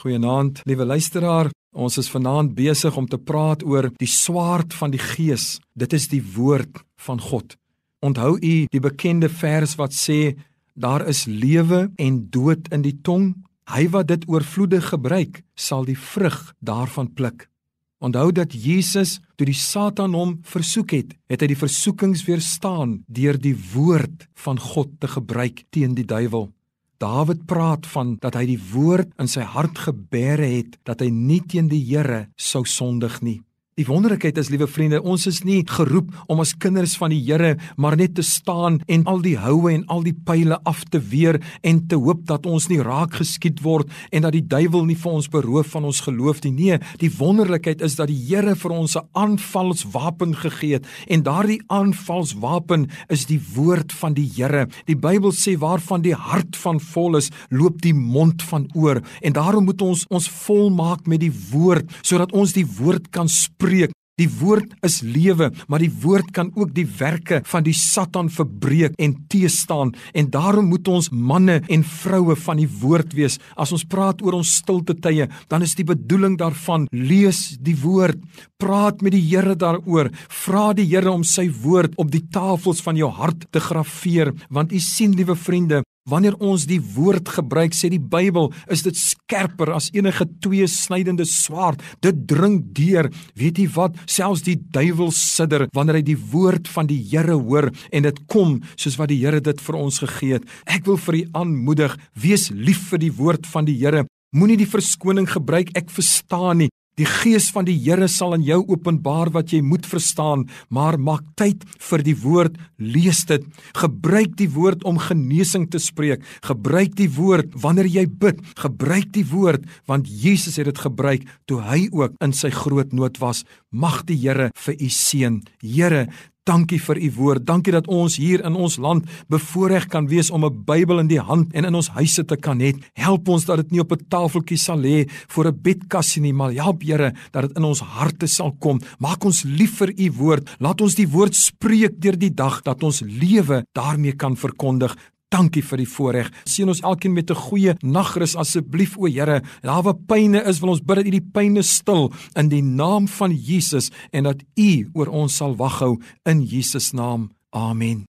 Goeienaand, liewe luisteraar. Ons is vanaand besig om te praat oor die swaard van die Gees. Dit is die woord van God. Onthou u die bekende vers wat sê daar is lewe en dood in die tong. Hy wat dit oorvloedig gebruik, sal die vrug daarvan pluk. Onthou dat Jesus toe die Satan hom versoek het, het hy die versoekings weerstaan deur die woord van God te gebruik teen die duiwel. Dawid praat van dat hy die woord in sy hart gebêre het dat hy nie teen die Here sou sondig nie. Die wonderlikheid is, liewe vriende, ons is nie geroep om as kinders van die Here maar net te staan en al die houe en al die pile af te weer en te hoop dat ons nie raak geskiet word en dat die duiwel nie vir ons beroof van ons geloof nie. Nee, die wonderlikheid is dat die Here vir ons 'n aanvalswapen gegee het en daardie aanvalswapen is die woord van die Here. Die Bybel sê waarvan die hart van vol is, loop die mond van oor en daarom moet ons ons volmaak met die woord sodat ons die woord kan spreek verbreek. Die woord is lewe, maar die woord kan ook die werke van die Satan verbreek en teestaan. En daarom moet ons manne en vroue van die woord wees. As ons praat oor ons stilte tye, dan is die bedoeling daarvan lees die woord, praat met die Here daaroor, vra die Here om sy woord op die tafels van jou hart te graweer, want u sien liewe vriende, Wanneer ons die woord gebruik, sê die Bybel, is dit skerper as enige twee snydende swaard. Dit dring deur. Weet jy wat? Selfs die duiwel sidder wanneer hy die woord van die Here hoor en dit kom soos wat die Here dit vir ons gegee het. Ek wil vir u aanmoedig, wees lief vir die woord van die Here. Moenie die verskoning gebruik ek verstaan nie. Die Gees van die Here sal aan jou openbaar wat jy moet verstaan, maar maak tyd vir die woord, lees dit. Gebruik die woord om genesing te spreek. Gebruik die woord wanneer jy bid. Gebruik die woord want Jesus het dit gebruik toe hy ook in sy groot nood was. Mag die Here vir u seën. Here, Dankie vir u woord. Dankie dat ons hier in ons land bevoorreg kan wees om 'n Bybel in die hand en in ons huise te kan hê. Help ons dat dit nie op 'n tafeltjie sal lê voor 'n bedkassie nie, maar help Here dat dit in ons harte sal kom. Maak ons lief vir u woord. Laat ons die woord spreek deur die dag dat ons lewe daarmee kan verkondig. Dankie vir die voorreg. Seën ons elkeen met 'n goeie nagrus asseblief o Here. Daar waar pyne is, wil ons bid dat U die pyne stil in die naam van Jesus en dat U oor ons sal waghou in Jesus naam. Amen.